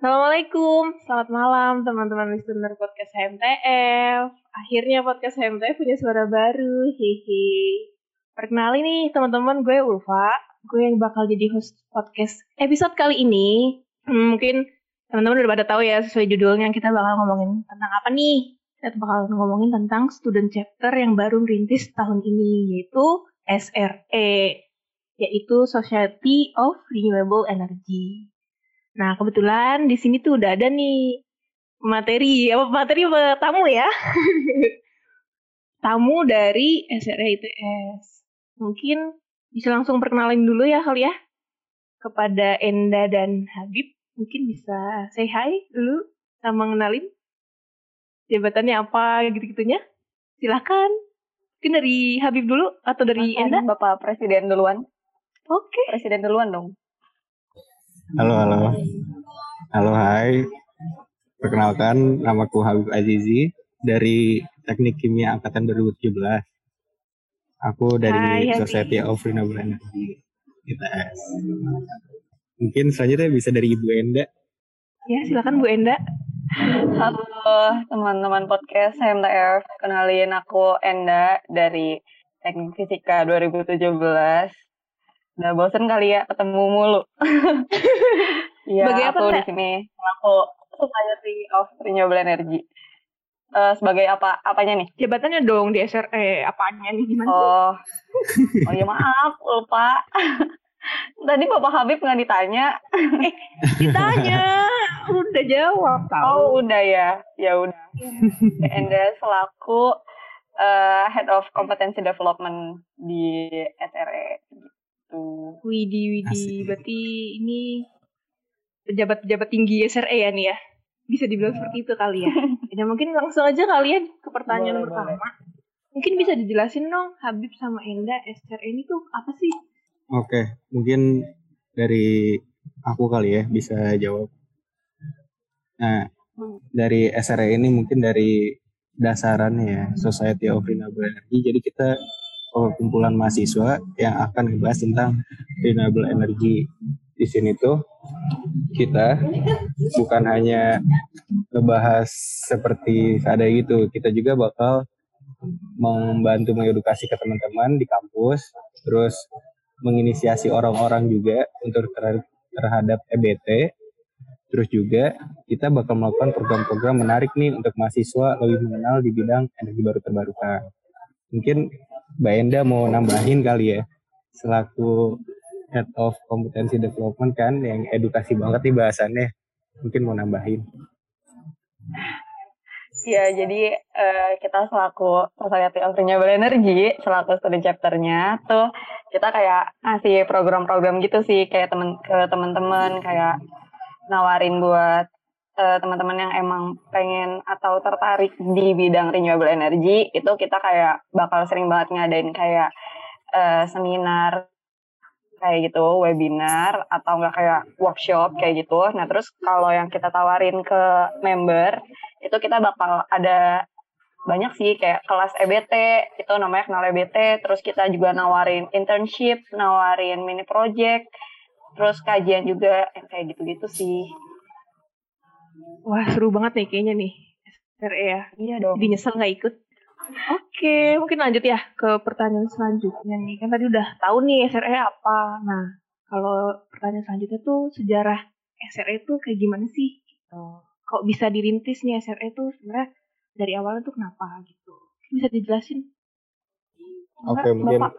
Assalamualaikum, selamat malam teman-teman listener podcast HMTF. Akhirnya podcast HMTF punya suara baru, hehe. Perkenalin nih teman-teman, gue Ulfa. Gue yang bakal jadi host podcast episode kali ini. Hmm, mungkin teman-teman udah pada tahu ya sesuai judulnya kita bakal ngomongin tentang apa nih? Kita bakal ngomongin tentang student chapter yang baru merintis tahun ini, yaitu SRE, yaitu Society of Renewable Energy. Nah, kebetulan di sini tuh udah ada nih materi, apa materi apa tamu ya? tamu dari SRE ITS. Mungkin bisa langsung perkenalin dulu ya kali ya kepada Enda dan Habib. Mungkin bisa say hi dulu sama ngenalin jabatannya apa gitu-gitunya. Silakan. Mungkin dari Habib dulu atau dari Makan Enda? Bapak Presiden duluan. Oke. Presiden duluan dong. Halo, halo. Halo, hai. Perkenalkan, namaku Habib Azizi dari Teknik Kimia Angkatan 2017. Aku dari Hai. Society of Renewable Energy ITS. Mungkin selanjutnya bisa dari Ibu Enda. Ya, silakan Bu Enda. Halo teman-teman podcast HMTF. Kenalin aku Enda dari Teknik Fisika 2017. Udah bosen kali ya ketemu mulu. Iya, apa, aku di sini aku Society of Renewable Energy. Eh, sebagai apa? Apanya nih? Jabatannya dong di SRE. Apanya nih gimana? Oh, oh ya maaf, lupa. Tadi Bapak Habib nggak ditanya. Ditanya. Udah jawab tahu. Oh udah ya, ya udah. Enda selaku eh, Head of Competency Development di SRE gitu. Widi, Widi. Asik. Berarti ini pejabat-pejabat tinggi SRE ya nih ya? Bisa dibilang seperti itu kali ya? Ya mungkin langsung aja kalian ke pertanyaan Boleh, pertama. Mungkin bisa dijelasin dong Habib sama Enda SRE ini tuh apa sih? Oke, mungkin dari aku kali ya bisa jawab. Nah, dari SRE ini mungkin dari dasarannya ya, Society of Renewable Energy. Jadi kita kumpulan mahasiswa yang akan membahas tentang renewable energy. Di sini tuh kita bukan hanya ngebahas seperti ada gitu, kita juga bakal membantu mengedukasi ke teman-teman di kampus, terus menginisiasi orang-orang juga untuk ter- terhadap EBT. Terus juga kita bakal melakukan program-program menarik nih untuk mahasiswa lebih mengenal di bidang energi baru terbarukan. Mungkin Mbak Enda mau nambahin kali ya, selaku Head of Competency Development kan, yang edukasi banget nih bahasannya. Mungkin mau nambahin. Ya jadi eh, kita selaku Society of Renewable Energy selaku studi chapternya tuh kita kayak ngasih program-program gitu sih kayak temen ke teman-teman kayak nawarin buat eh, teman-teman yang emang pengen atau tertarik di bidang renewable energy itu kita kayak bakal sering banget ngadain kayak eh, seminar kayak gitu webinar atau enggak kayak workshop kayak gitu. Nah terus kalau yang kita tawarin ke member itu kita bakal ada banyak sih kayak kelas EBT itu namanya kenal EBT terus kita juga nawarin internship nawarin mini project terus kajian juga kayak gitu-gitu sih Wah seru banget nih kayaknya nih SRE ya. iya dong Jadi nyesel nggak ikut. Oke, mungkin lanjut ya ke pertanyaan selanjutnya nih. Kan tadi udah tahu nih SRE apa. Nah, kalau pertanyaan selanjutnya tuh sejarah SRE tuh kayak gimana sih? Gitu. Kok bisa dirintis nih SRE tuh sebenarnya dari awalnya tuh kenapa gitu? Bisa dijelasin? Oke, Enggak, mungkin Bapak?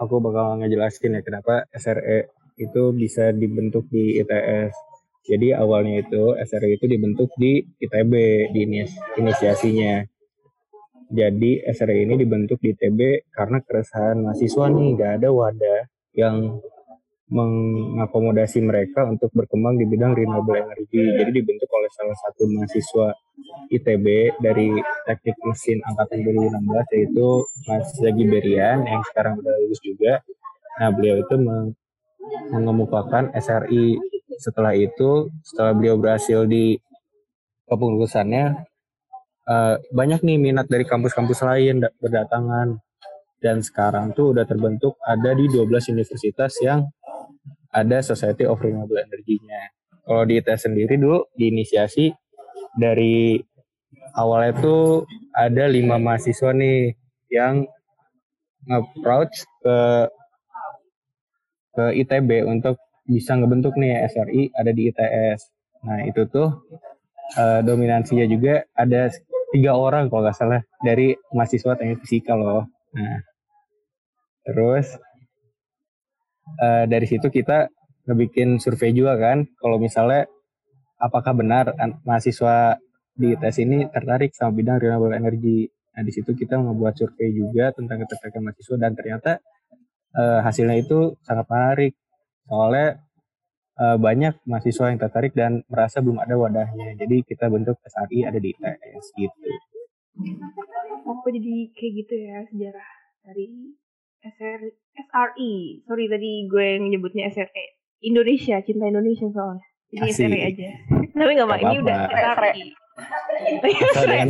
aku bakal ngejelasin ya kenapa SRE itu bisa dibentuk di ITS. Jadi awalnya itu SRE itu dibentuk di ITB di inis- inisiasinya. Jadi SRE ini dibentuk di ITB karena keresahan mahasiswa nih nggak ada wadah yang mengakomodasi mereka untuk berkembang di bidang renewable energy. Jadi dibentuk oleh salah satu mahasiswa ITB dari Teknik Mesin Angkatan 2016 yaitu Mas Zagi Berian yang sekarang udah lulus juga. Nah beliau itu meng- mengemukakan SRI. Setelah itu, setelah beliau berhasil di kepengurusannya, eh, banyak nih minat dari kampus-kampus lain da- berdatangan. Dan sekarang tuh udah terbentuk ada di 12 universitas yang ada Society of Renewable Energy-nya. kalau di ITS sendiri dulu diinisiasi dari awalnya tuh ada lima mahasiswa nih yang nge-approach ke ke ITB untuk bisa ngebentuk nih SRI ada di ITS. Nah itu tuh uh, dominansinya juga ada tiga orang kalau nggak salah dari mahasiswa teknik fisika loh. Nah terus uh, dari situ kita ngebikin survei juga kan kalau misalnya apakah benar mahasiswa di ITS ini tertarik sama bidang renewable energy. Nah di situ kita membuat survei juga tentang ketertarikan mahasiswa dan ternyata uh, hasilnya itu sangat menarik soalnya uh, banyak mahasiswa yang tertarik dan merasa belum ada wadahnya jadi kita bentuk SRI ada di ITS gitu oh jadi kayak gitu ya sejarah dari SR, SRI sorry tadi gue yang nyebutnya SRI Indonesia cinta Indonesia soalnya jadi Asik. SRI aja tapi nggak apa ini udah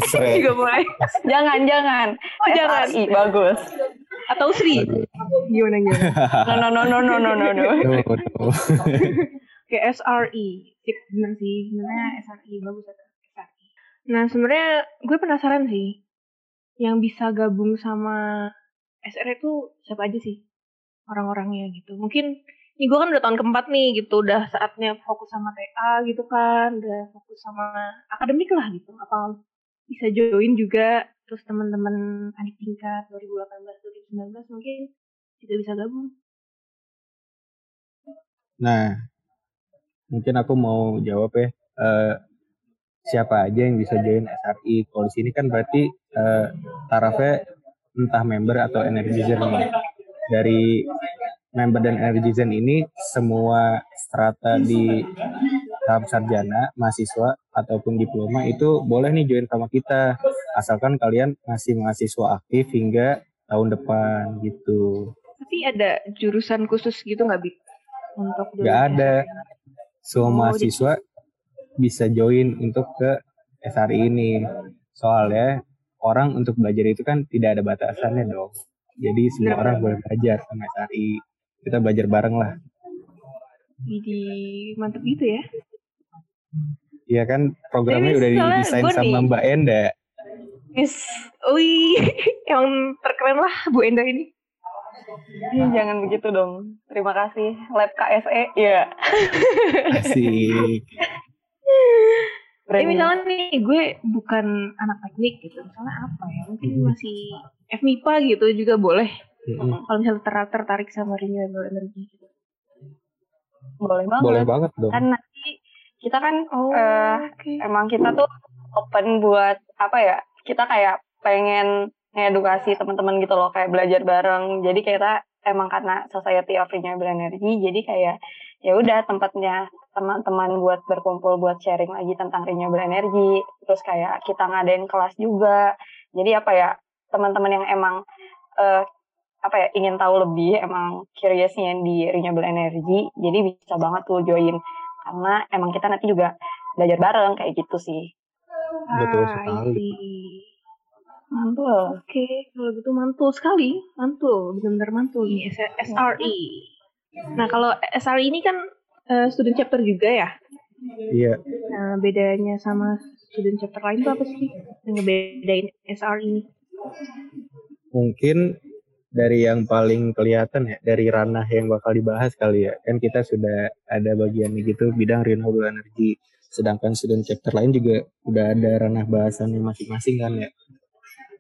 SRI juga mulai. Jangan, jangan. Oh, jangan. SRI, bagus. Atau Sri. Gimana gimana? No, no, no, no, no, no, no. no. Kayak SRE. Sip, bener sih. Sebenarnya SRE bagus ya. SRE. Nah, sebenarnya gue penasaran sih. Yang bisa gabung sama SRE itu siapa aja sih? Orang-orangnya gitu. Mungkin ini gue kan udah tahun keempat nih gitu udah saatnya fokus sama TA gitu kan udah fokus sama akademik lah gitu apa bisa join juga terus teman-teman adik tingkat 2018 2019 mungkin juga bisa gabung. Nah mungkin aku mau jawab ya uh, siapa aja yang bisa join SRI kalau di sini kan berarti uh, tarafnya entah member atau energizer nih. Dari member dan energizen ini semua strata di tahap sarjana, mahasiswa ataupun diploma itu boleh nih join sama kita. Asalkan kalian masih mahasiswa aktif hingga tahun depan gitu. Tapi ada jurusan khusus gitu nggak bi? Untuk nggak ada. Semua oh, mahasiswa bisa join untuk ke SRI ini. Soalnya orang untuk belajar itu kan tidak ada batasannya dong. Jadi semua orang boleh belajar sama SRI kita belajar bareng lah jadi mantep gitu ya Iya kan programnya udah didesain sama nih. Mbak Enda. Yes, wih, yang terkeren lah Bu Enda ini. Eh, jangan begitu dong. Terima kasih Lab KSE. Iya. Asik. Tapi misalnya nih gue bukan anak teknik gitu, misalnya apa ya? Mungkin hmm. masih FMIPA gitu juga boleh hmm Kalau misalnya ter tertarik sama renewable energy gitu. Boleh banget. Boleh banget dong. Kan nanti kita kan oh, uh, okay. emang kita tuh open buat apa ya? Kita kayak pengen ngedukasi teman-teman gitu loh kayak belajar bareng. Jadi kita emang karena Society of Renewable Energy jadi kayak ya udah tempatnya teman-teman buat berkumpul buat sharing lagi tentang renewable energy. Terus kayak kita ngadain kelas juga. Jadi apa ya teman-teman yang emang uh, apa ya ingin tahu lebih emang curiousnya di renewable energy jadi bisa banget tuh join. Karena emang kita nanti juga belajar bareng kayak gitu sih betul sekali. Mantul oke. Okay. kalau gitu mantul sekali. Mantul benar-benar mantul. Nih SRE nah kalau SRE ini kan uh, student chapter juga ya? Iya. Nah bedanya sama student chapter lain tuh apa sih? Yang ngebedain SRE ini? Mungkin dari yang paling kelihatan ya dari ranah yang bakal dibahas kali ya. Kan kita sudah ada bagian gitu bidang renewable energy sedangkan student chapter lain juga udah ada ranah bahasannya masing-masing kan ya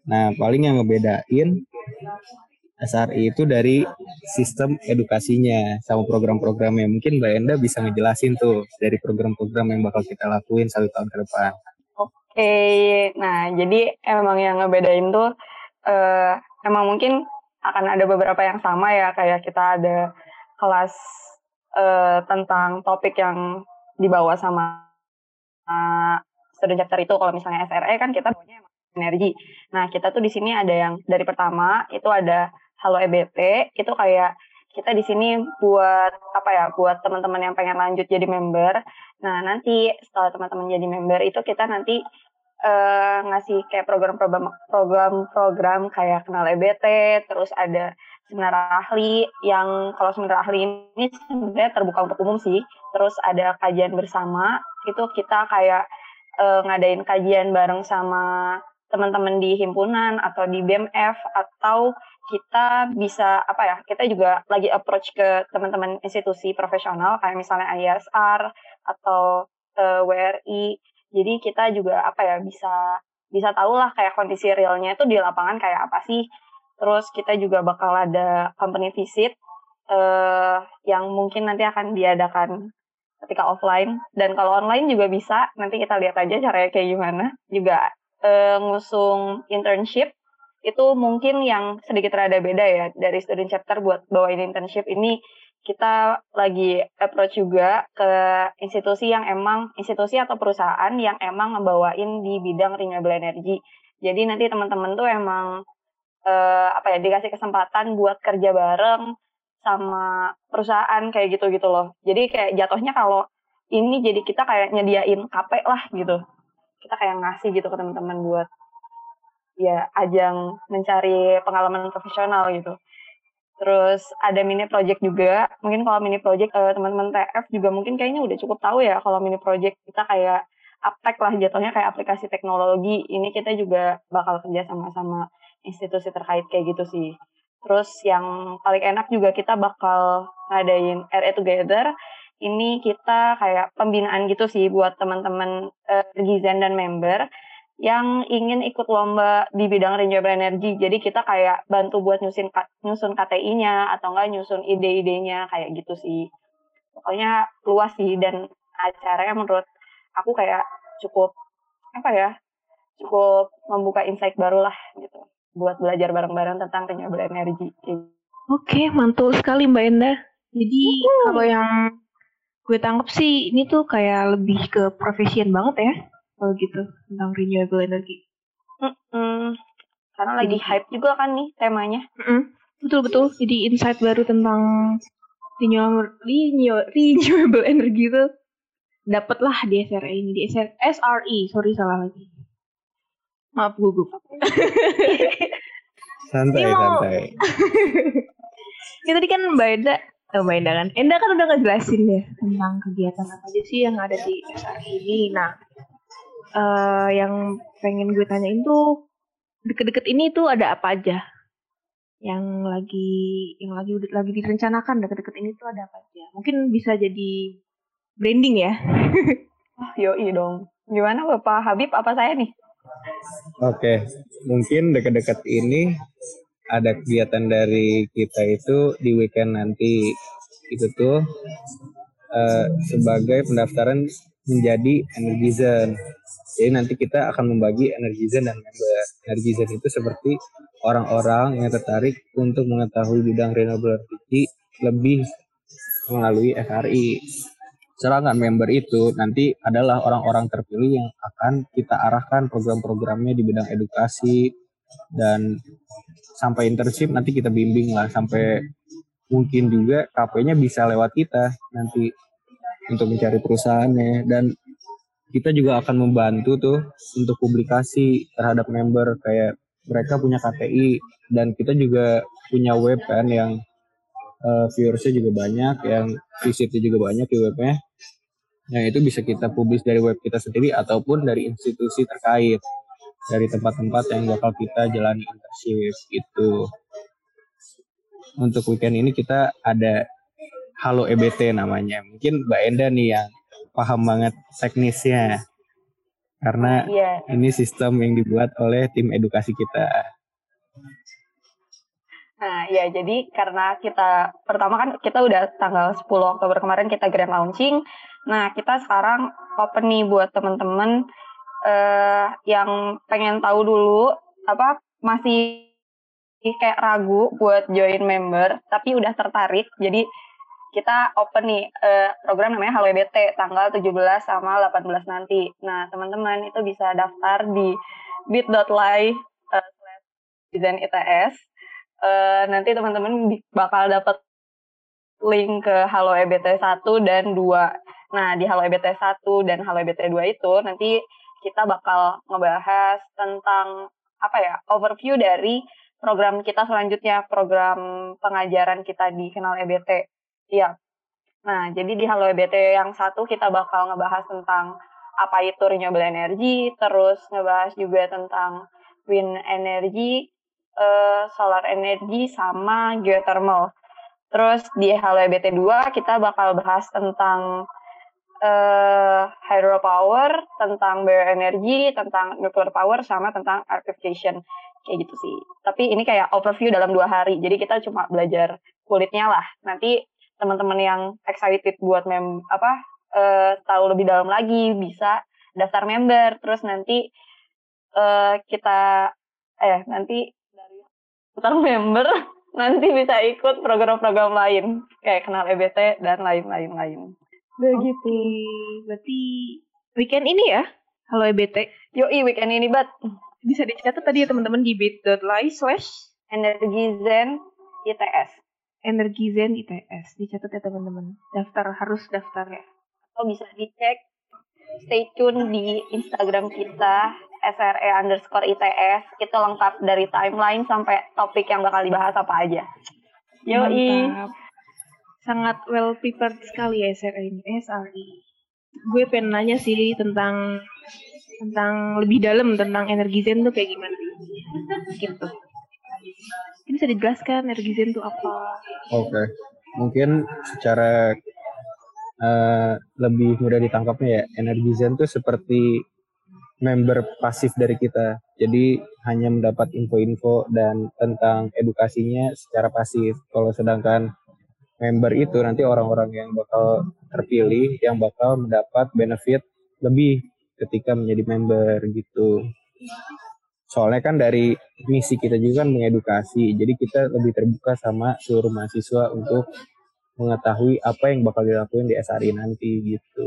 nah paling yang ngebedain SRI itu dari sistem edukasinya sama program-programnya mungkin Mbak Enda bisa ngejelasin tuh dari program-program yang bakal kita lakuin satu tahun ke depan. Oke, nah jadi emang yang ngebedain tuh uh, emang mungkin akan ada beberapa yang sama ya kayak kita ada kelas uh, tentang topik yang dibawa sama uh, student chapter itu kalau misalnya SRE kan kita bawanya energi. Nah, kita tuh di sini ada yang dari pertama itu ada Halo EBT, itu kayak kita di sini buat apa ya, buat teman-teman yang pengen lanjut jadi member. Nah, nanti setelah teman-teman jadi member itu kita nanti uh, ngasih kayak program-program program-program kayak kenal EBT, terus ada seminar ahli yang kalau seminar ahli ini sebenarnya terbuka untuk umum sih. Terus ada kajian bersama, itu kita kayak uh, ngadain kajian bareng sama teman-teman di himpunan atau di BMF atau kita bisa apa ya kita juga lagi approach ke teman-teman institusi profesional kayak misalnya ISR atau uh, eh, WRI jadi kita juga apa ya bisa bisa tahu lah kayak kondisi realnya itu di lapangan kayak apa sih terus kita juga bakal ada company visit uh, yang mungkin nanti akan diadakan ketika offline. Dan kalau online juga bisa nanti kita lihat aja caranya kayak gimana. Juga uh, ngusung internship itu mungkin yang sedikit rada beda ya dari student chapter buat bawain internship ini. Kita lagi approach juga ke institusi yang emang institusi atau perusahaan yang emang ngebawain di bidang renewable energy. Jadi nanti teman-teman tuh emang uh, apa ya dikasih kesempatan buat kerja bareng sama perusahaan kayak gitu-gitu loh. Jadi kayak jatuhnya kalau ini jadi kita kayak nyediain KP lah gitu kita kayak ngasih gitu ke teman-teman buat ya ajang mencari pengalaman profesional gitu. Terus ada mini project juga. Mungkin kalau mini project uh, teman-teman TF juga mungkin kayaknya udah cukup tahu ya kalau mini project kita kayak aptek lah jatuhnya kayak aplikasi teknologi. Ini kita juga bakal kerja sama-sama institusi terkait kayak gitu sih. Terus yang paling enak juga kita bakal ngadain RE Together ini kita kayak pembinaan gitu sih buat teman-teman uh, Gizen dan member yang ingin ikut lomba di bidang renewable energy. Jadi kita kayak bantu buat nyusun nyusun KTI-nya atau enggak nyusun ide-idenya kayak gitu sih. Pokoknya luas sih dan acaranya menurut aku kayak cukup apa ya? cukup membuka insight baru lah gitu buat belajar bareng-bareng tentang renewable energy. Oke, mantul sekali Mbak Enda. Jadi uh. kalau yang gue tangkap sih ini tuh kayak lebih ke profesion banget ya kalau gitu tentang renewable energy. Mm -mm. Karena lagi hype juga kan nih temanya. Mm -mm. Betul betul. Jadi insight baru tentang renewable renewable energy itu dapatlah di SRE ini di SR, SRE sorry salah lagi. Maaf gugup. santai santai. Kita tadi kan Mbak Eda Oh, Mbak Enda kan. Enda kan udah ngejelasin deh tentang kegiatan apa aja sih yang ada di SRI ini. Nah, uh, yang pengen gue tanyain tuh deket-deket ini tuh ada apa aja? Yang lagi yang lagi udah lagi direncanakan deket-deket ini tuh ada apa aja? Mungkin bisa jadi branding ya. oh, yoi dong. Gimana Bapak Habib apa saya nih? Oke, mungkin deket-deket ini ada kegiatan dari kita itu di weekend nanti itu tuh uh, sebagai pendaftaran menjadi Energizen. Jadi nanti kita akan membagi Energizen dan member. Energizen itu seperti orang-orang yang tertarik untuk mengetahui bidang renewable energy lebih melalui FRI. Sedangkan member itu nanti adalah orang-orang terpilih yang akan kita arahkan program-programnya di bidang edukasi dan sampai internship nanti kita bimbing lah. Sampai mungkin juga KP-nya bisa lewat kita nanti untuk mencari perusahaannya. Dan kita juga akan membantu tuh untuk publikasi terhadap member kayak mereka punya KTI dan kita juga punya web kan yang uh, viewersnya juga banyak yang visitnya juga banyak di webnya yang itu bisa kita publis dari web kita sendiri ataupun dari institusi terkait dari tempat-tempat yang bakal kita jalani internship itu. Untuk weekend ini kita ada Halo EBT namanya. Mungkin Mbak Enda nih yang paham banget teknisnya. Karena yeah. ini sistem yang dibuat oleh tim edukasi kita. Nah, ya jadi karena kita pertama kan kita udah tanggal 10 Oktober kemarin kita grand launching. Nah, kita sekarang open nih buat teman-teman uh, yang pengen tahu dulu apa masih kayak ragu buat join member tapi udah tertarik jadi kita open nih uh, program namanya Halo EBT tanggal 17 sama 18 nanti. Nah, teman-teman itu bisa daftar di bit.ly uh, desain ITS. Uh, nanti teman-teman bakal dapat link ke Halo EBT 1 dan 2. Nah, di Halo EBT 1 dan Halo EBT 2 itu nanti kita bakal ngebahas tentang apa ya overview dari program kita selanjutnya, program pengajaran kita di Kenal EBT. Iya. Nah, jadi di Halo EBT yang satu kita bakal ngebahas tentang apa itu renewable energy, terus ngebahas juga tentang wind energy, uh, solar energy, sama geothermal. Terus di Halo EBT 2 kita bakal bahas tentang uh, hydropower, tentang bioenergi, tentang nuclear power, sama tentang artificial kayak gitu sih. Tapi ini kayak overview dalam dua hari, jadi kita cuma belajar kulitnya lah. Nanti teman-teman yang excited buat mem apa uh, tahu lebih dalam lagi bisa daftar member, terus nanti uh, kita eh nanti dari daftar member nanti bisa ikut program-program lain kayak kenal EBT dan lain-lain lain. Begitu. Berarti weekend ini ya? Halo EBT. Yoi weekend ini, Bat bisa dicatat tadi ya teman-teman di bit.ly slash energi zen ITS. Energi zen ITS dicatat ya teman-teman. Daftar harus daftar ya. Atau bisa dicek stay tune di Instagram kita SRE underscore ITS itu lengkap dari timeline sampai topik yang bakal dibahas apa aja. Yoi. Mantap. Sangat well prepared sekali ya SRE ini, SRE. Gue pengen nanya sih tentang tentang lebih dalam tentang energi zen tuh kayak gimana? Gitu. Ini bisa dijelaskan energi zen tuh apa? Oke. Okay. mungkin secara uh, lebih mudah ditangkapnya ya energi zen tuh seperti member pasif dari kita. Jadi hanya mendapat info-info dan tentang edukasinya secara pasif. Kalau sedangkan member itu nanti orang-orang yang bakal terpilih yang bakal mendapat benefit lebih ketika menjadi member gitu. Soalnya kan dari misi kita juga kan mengedukasi, jadi kita lebih terbuka sama seluruh mahasiswa untuk mengetahui apa yang bakal dilakuin di SRI nanti gitu.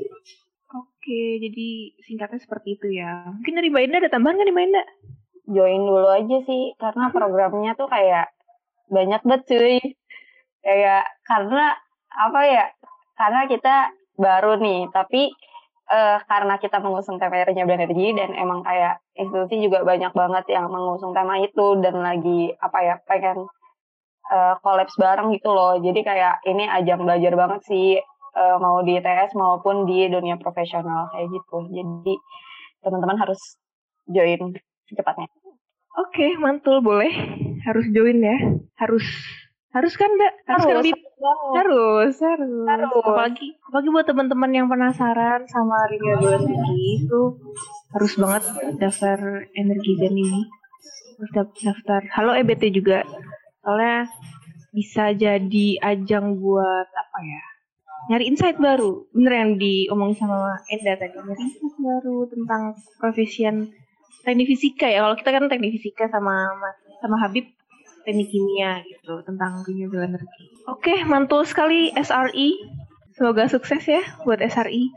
Oke, jadi singkatnya seperti itu ya. Mungkin dari Mbak Indah ada tambahan kan nih Mbak Indah? Join dulu aja sih, karena programnya tuh kayak banyak banget cuy. Kayak karena apa ya? Karena kita baru nih, tapi uh, karena kita mengusung tema renewable energy dan emang kayak institusi juga banyak banget yang mengusung tema itu dan lagi apa ya pengen uh, kolaps bareng gitu loh. Jadi kayak ini ajang belajar banget sih uh, mau di ITS maupun di dunia profesional kayak gitu. Jadi teman-teman harus join secepatnya. Oke, okay, mantul boleh. Harus join ya. Harus harus kan enggak? Harus, harus, kan, harus, harus, harus. Apalagi, apalagi buat teman-teman yang penasaran sama renewable energy itu harus banget daftar energi dan ini. Harus daftar. Halo EBT juga. Soalnya bisa jadi ajang buat apa ya? Nyari insight baru. Bener yang diomongin sama Enda tadi. Nyari insight baru tentang profesion teknik fisika ya. Kalau kita kan teknik fisika sama sama Habib teknik kimia gitu tentang renewable energy. Oke, mantul sekali SRI. Semoga sukses ya buat SRI.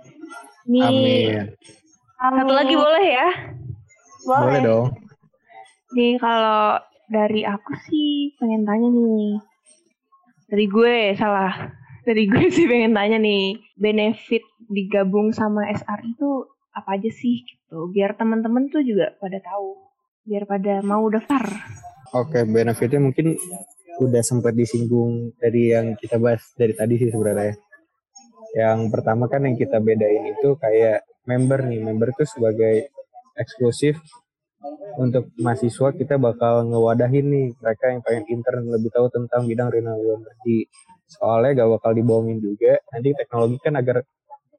Ini Amin. Satu lagi boleh ya? Boleh. boleh dong. Nih kalau dari aku sih pengen tanya nih. Dari gue salah. Dari gue sih pengen tanya nih, benefit digabung sama SRI itu apa aja sih gitu. Biar teman-teman tuh juga pada tahu. Biar pada mau daftar. Oke, benefitnya mungkin udah sempat disinggung dari yang kita bahas dari tadi sih sebenarnya. Yang pertama kan yang kita bedain itu kayak member nih, member itu sebagai eksklusif untuk mahasiswa kita bakal ngewadahin nih mereka yang pengen intern lebih tahu tentang bidang renewable energy. Soalnya gak bakal dibohongin juga, nanti teknologi kan agar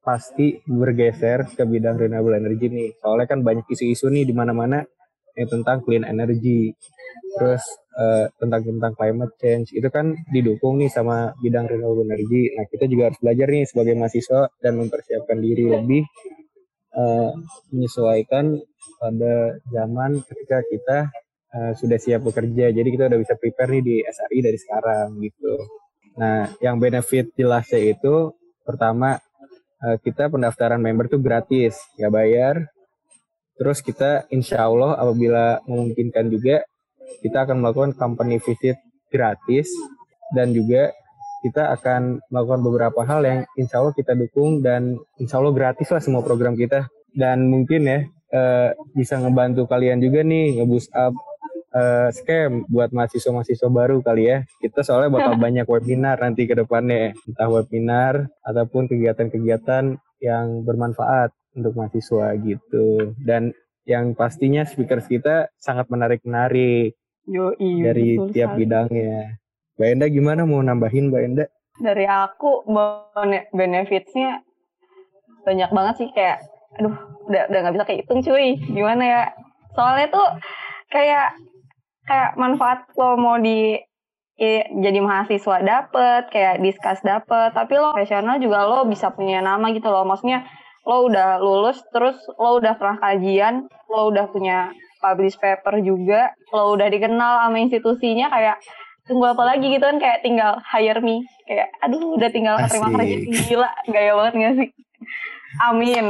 pasti bergeser ke bidang renewable energy nih. Soalnya kan banyak isu-isu nih di mana-mana yang tentang clean energy terus uh, tentang tentang climate change. Itu kan didukung nih sama bidang renewable energy. Nah kita juga harus belajar nih sebagai mahasiswa dan mempersiapkan diri lebih uh, menyesuaikan pada zaman ketika kita uh, sudah siap bekerja. Jadi kita udah bisa prepare nih di SRI dari sekarang gitu. Nah yang benefit jelasnya itu pertama kita pendaftaran member tuh gratis. Nggak bayar Terus kita insya Allah apabila memungkinkan juga kita akan melakukan company visit gratis. Dan juga kita akan melakukan beberapa hal yang insya Allah kita dukung dan insya Allah gratis lah semua program kita. Dan mungkin ya eh, bisa ngebantu kalian juga nih ngeboost up uh, scam buat mahasiswa-mahasiswa baru kali ya. Kita soalnya bakal banyak webinar nanti ke depannya, entah webinar ataupun kegiatan-kegiatan yang bermanfaat untuk mahasiswa gitu. Dan yang pastinya speaker kita sangat menarik-menarik dari tiap sekali. bidangnya. Mbak Enda gimana mau nambahin Mbak Enda? Dari aku benefitsnya banyak banget sih kayak aduh udah udah nggak bisa kehitung cuy gimana ya soalnya tuh kayak kayak manfaat lo mau di ya, jadi mahasiswa dapet kayak diskus dapet tapi lo profesional juga lo bisa punya nama gitu loh maksudnya lo udah lulus terus lo udah pernah kajian lo udah punya publish paper juga lo udah dikenal sama institusinya kayak tunggu apa lagi gitu kan kayak tinggal hire me kayak aduh udah tinggal terima kerja gila gaya banget gak sih Amin.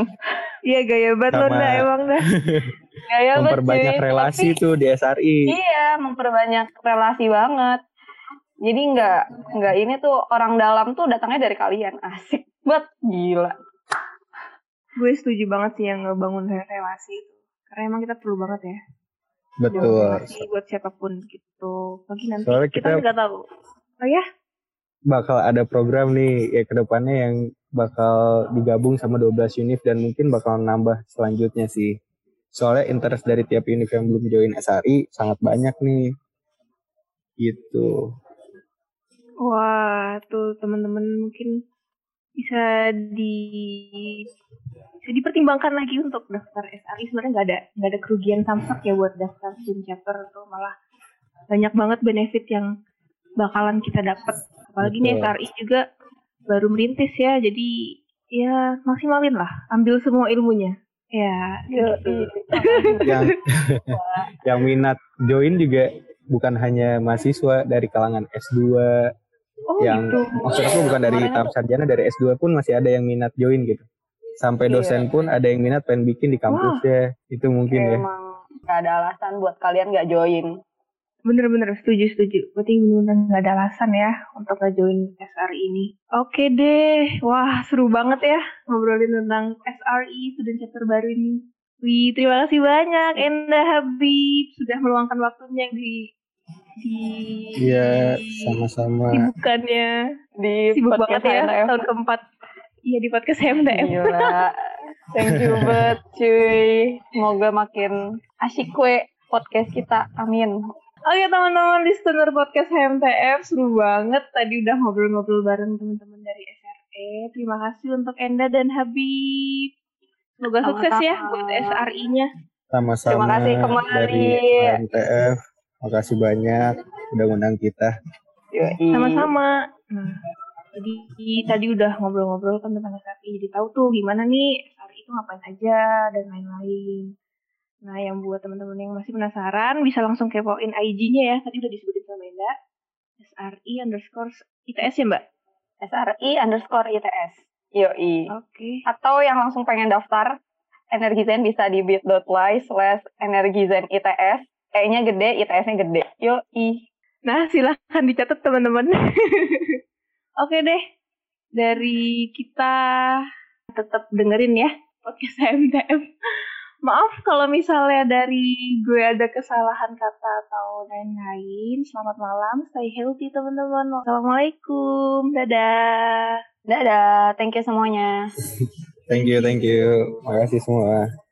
Iya gaya banget lo dah emang dah. Gaya memperbanyak cuy. relasi Tapi, tuh di SRI. Iya, memperbanyak relasi banget. Jadi nggak nggak ini tuh orang dalam tuh datangnya dari kalian. Asik banget, gila. Gue setuju banget sih yang ngebangun relasi itu. Karena emang kita perlu banget ya. Betul. Relasi buat siapa pun gitu. Bagi nanti Soalnya kita nggak tahu. Oh ya? Bakal ada program nih ya ke depannya yang bakal digabung sama 12 univ dan mungkin bakal nambah selanjutnya sih. Soalnya interest dari tiap univ yang belum join SRI sangat banyak nih. Gitu. Wah, tuh teman-teman mungkin bisa di bisa dipertimbangkan lagi untuk daftar SRI sebenarnya nggak ada nggak ada kerugian samsak ya buat daftar student chapter tuh. Malah banyak banget benefit yang bakalan kita dapat apalagi Betul. nih SRI juga baru merintis ya. Jadi ya maksimalin lah. Ambil semua ilmunya. Ya gitu. yang yang minat join juga bukan hanya mahasiswa dari kalangan S2 oh, yang gitu. maksud aku bukan dari tahap sarjana dari S2 pun masih ada yang minat join gitu sampai iya. dosen pun ada yang minat pengen bikin di kampus ya itu mungkin ya emang gak ada alasan buat kalian gak join Bener-bener setuju setuju. Berarti bener nggak ada alasan ya untuk ngejoin SRI ini. Oke deh, wah seru banget ya ngobrolin tentang SRI student chapter baru ini. Wih, terima kasih banyak Enda Habib sudah meluangkan waktunya di Iya, sama-sama. Sibukannya di sibuk banget ya tahun keempat. Iya di podcast HMDM. Gila. Thank you banget cuy. Semoga makin asyik kue podcast kita. Amin. Oke teman-teman listener podcast HMTF seru banget tadi udah ngobrol-ngobrol bareng teman-teman dari SRE. Terima kasih untuk Enda dan Habib. Semoga Sama-sama. sukses ya buat SRI-nya. Sama-sama Terima kasih kembali. dari HMTF. Makasih banyak udah undang kita. Sama-sama. Nah, jadi tadi udah ngobrol-ngobrol kan tentang SRI. Jadi tahu tuh gimana nih SRI itu ngapain aja dan lain-lain. Nah, yang buat teman-teman yang masih penasaran, bisa langsung kepoin IG-nya ya. Tadi udah disebutin sama Enda. SRI underscore ITS ya, Mbak? SRI underscore ITS. Yoi. Oke. Okay. Atau yang langsung pengen daftar, Energizen bisa di bit.ly slash Energizen ITS. E-nya gede, ITS-nya gede. Yoi. Nah, silahkan dicatat teman-teman. Oke deh. Dari kita tetap dengerin ya podcast MTM. Maaf kalau misalnya dari gue ada kesalahan kata atau lain-lain. Selamat malam, stay healthy teman-teman. Assalamualaikum, dadah. Dadah, thank you semuanya. thank you, thank you. Makasih semua.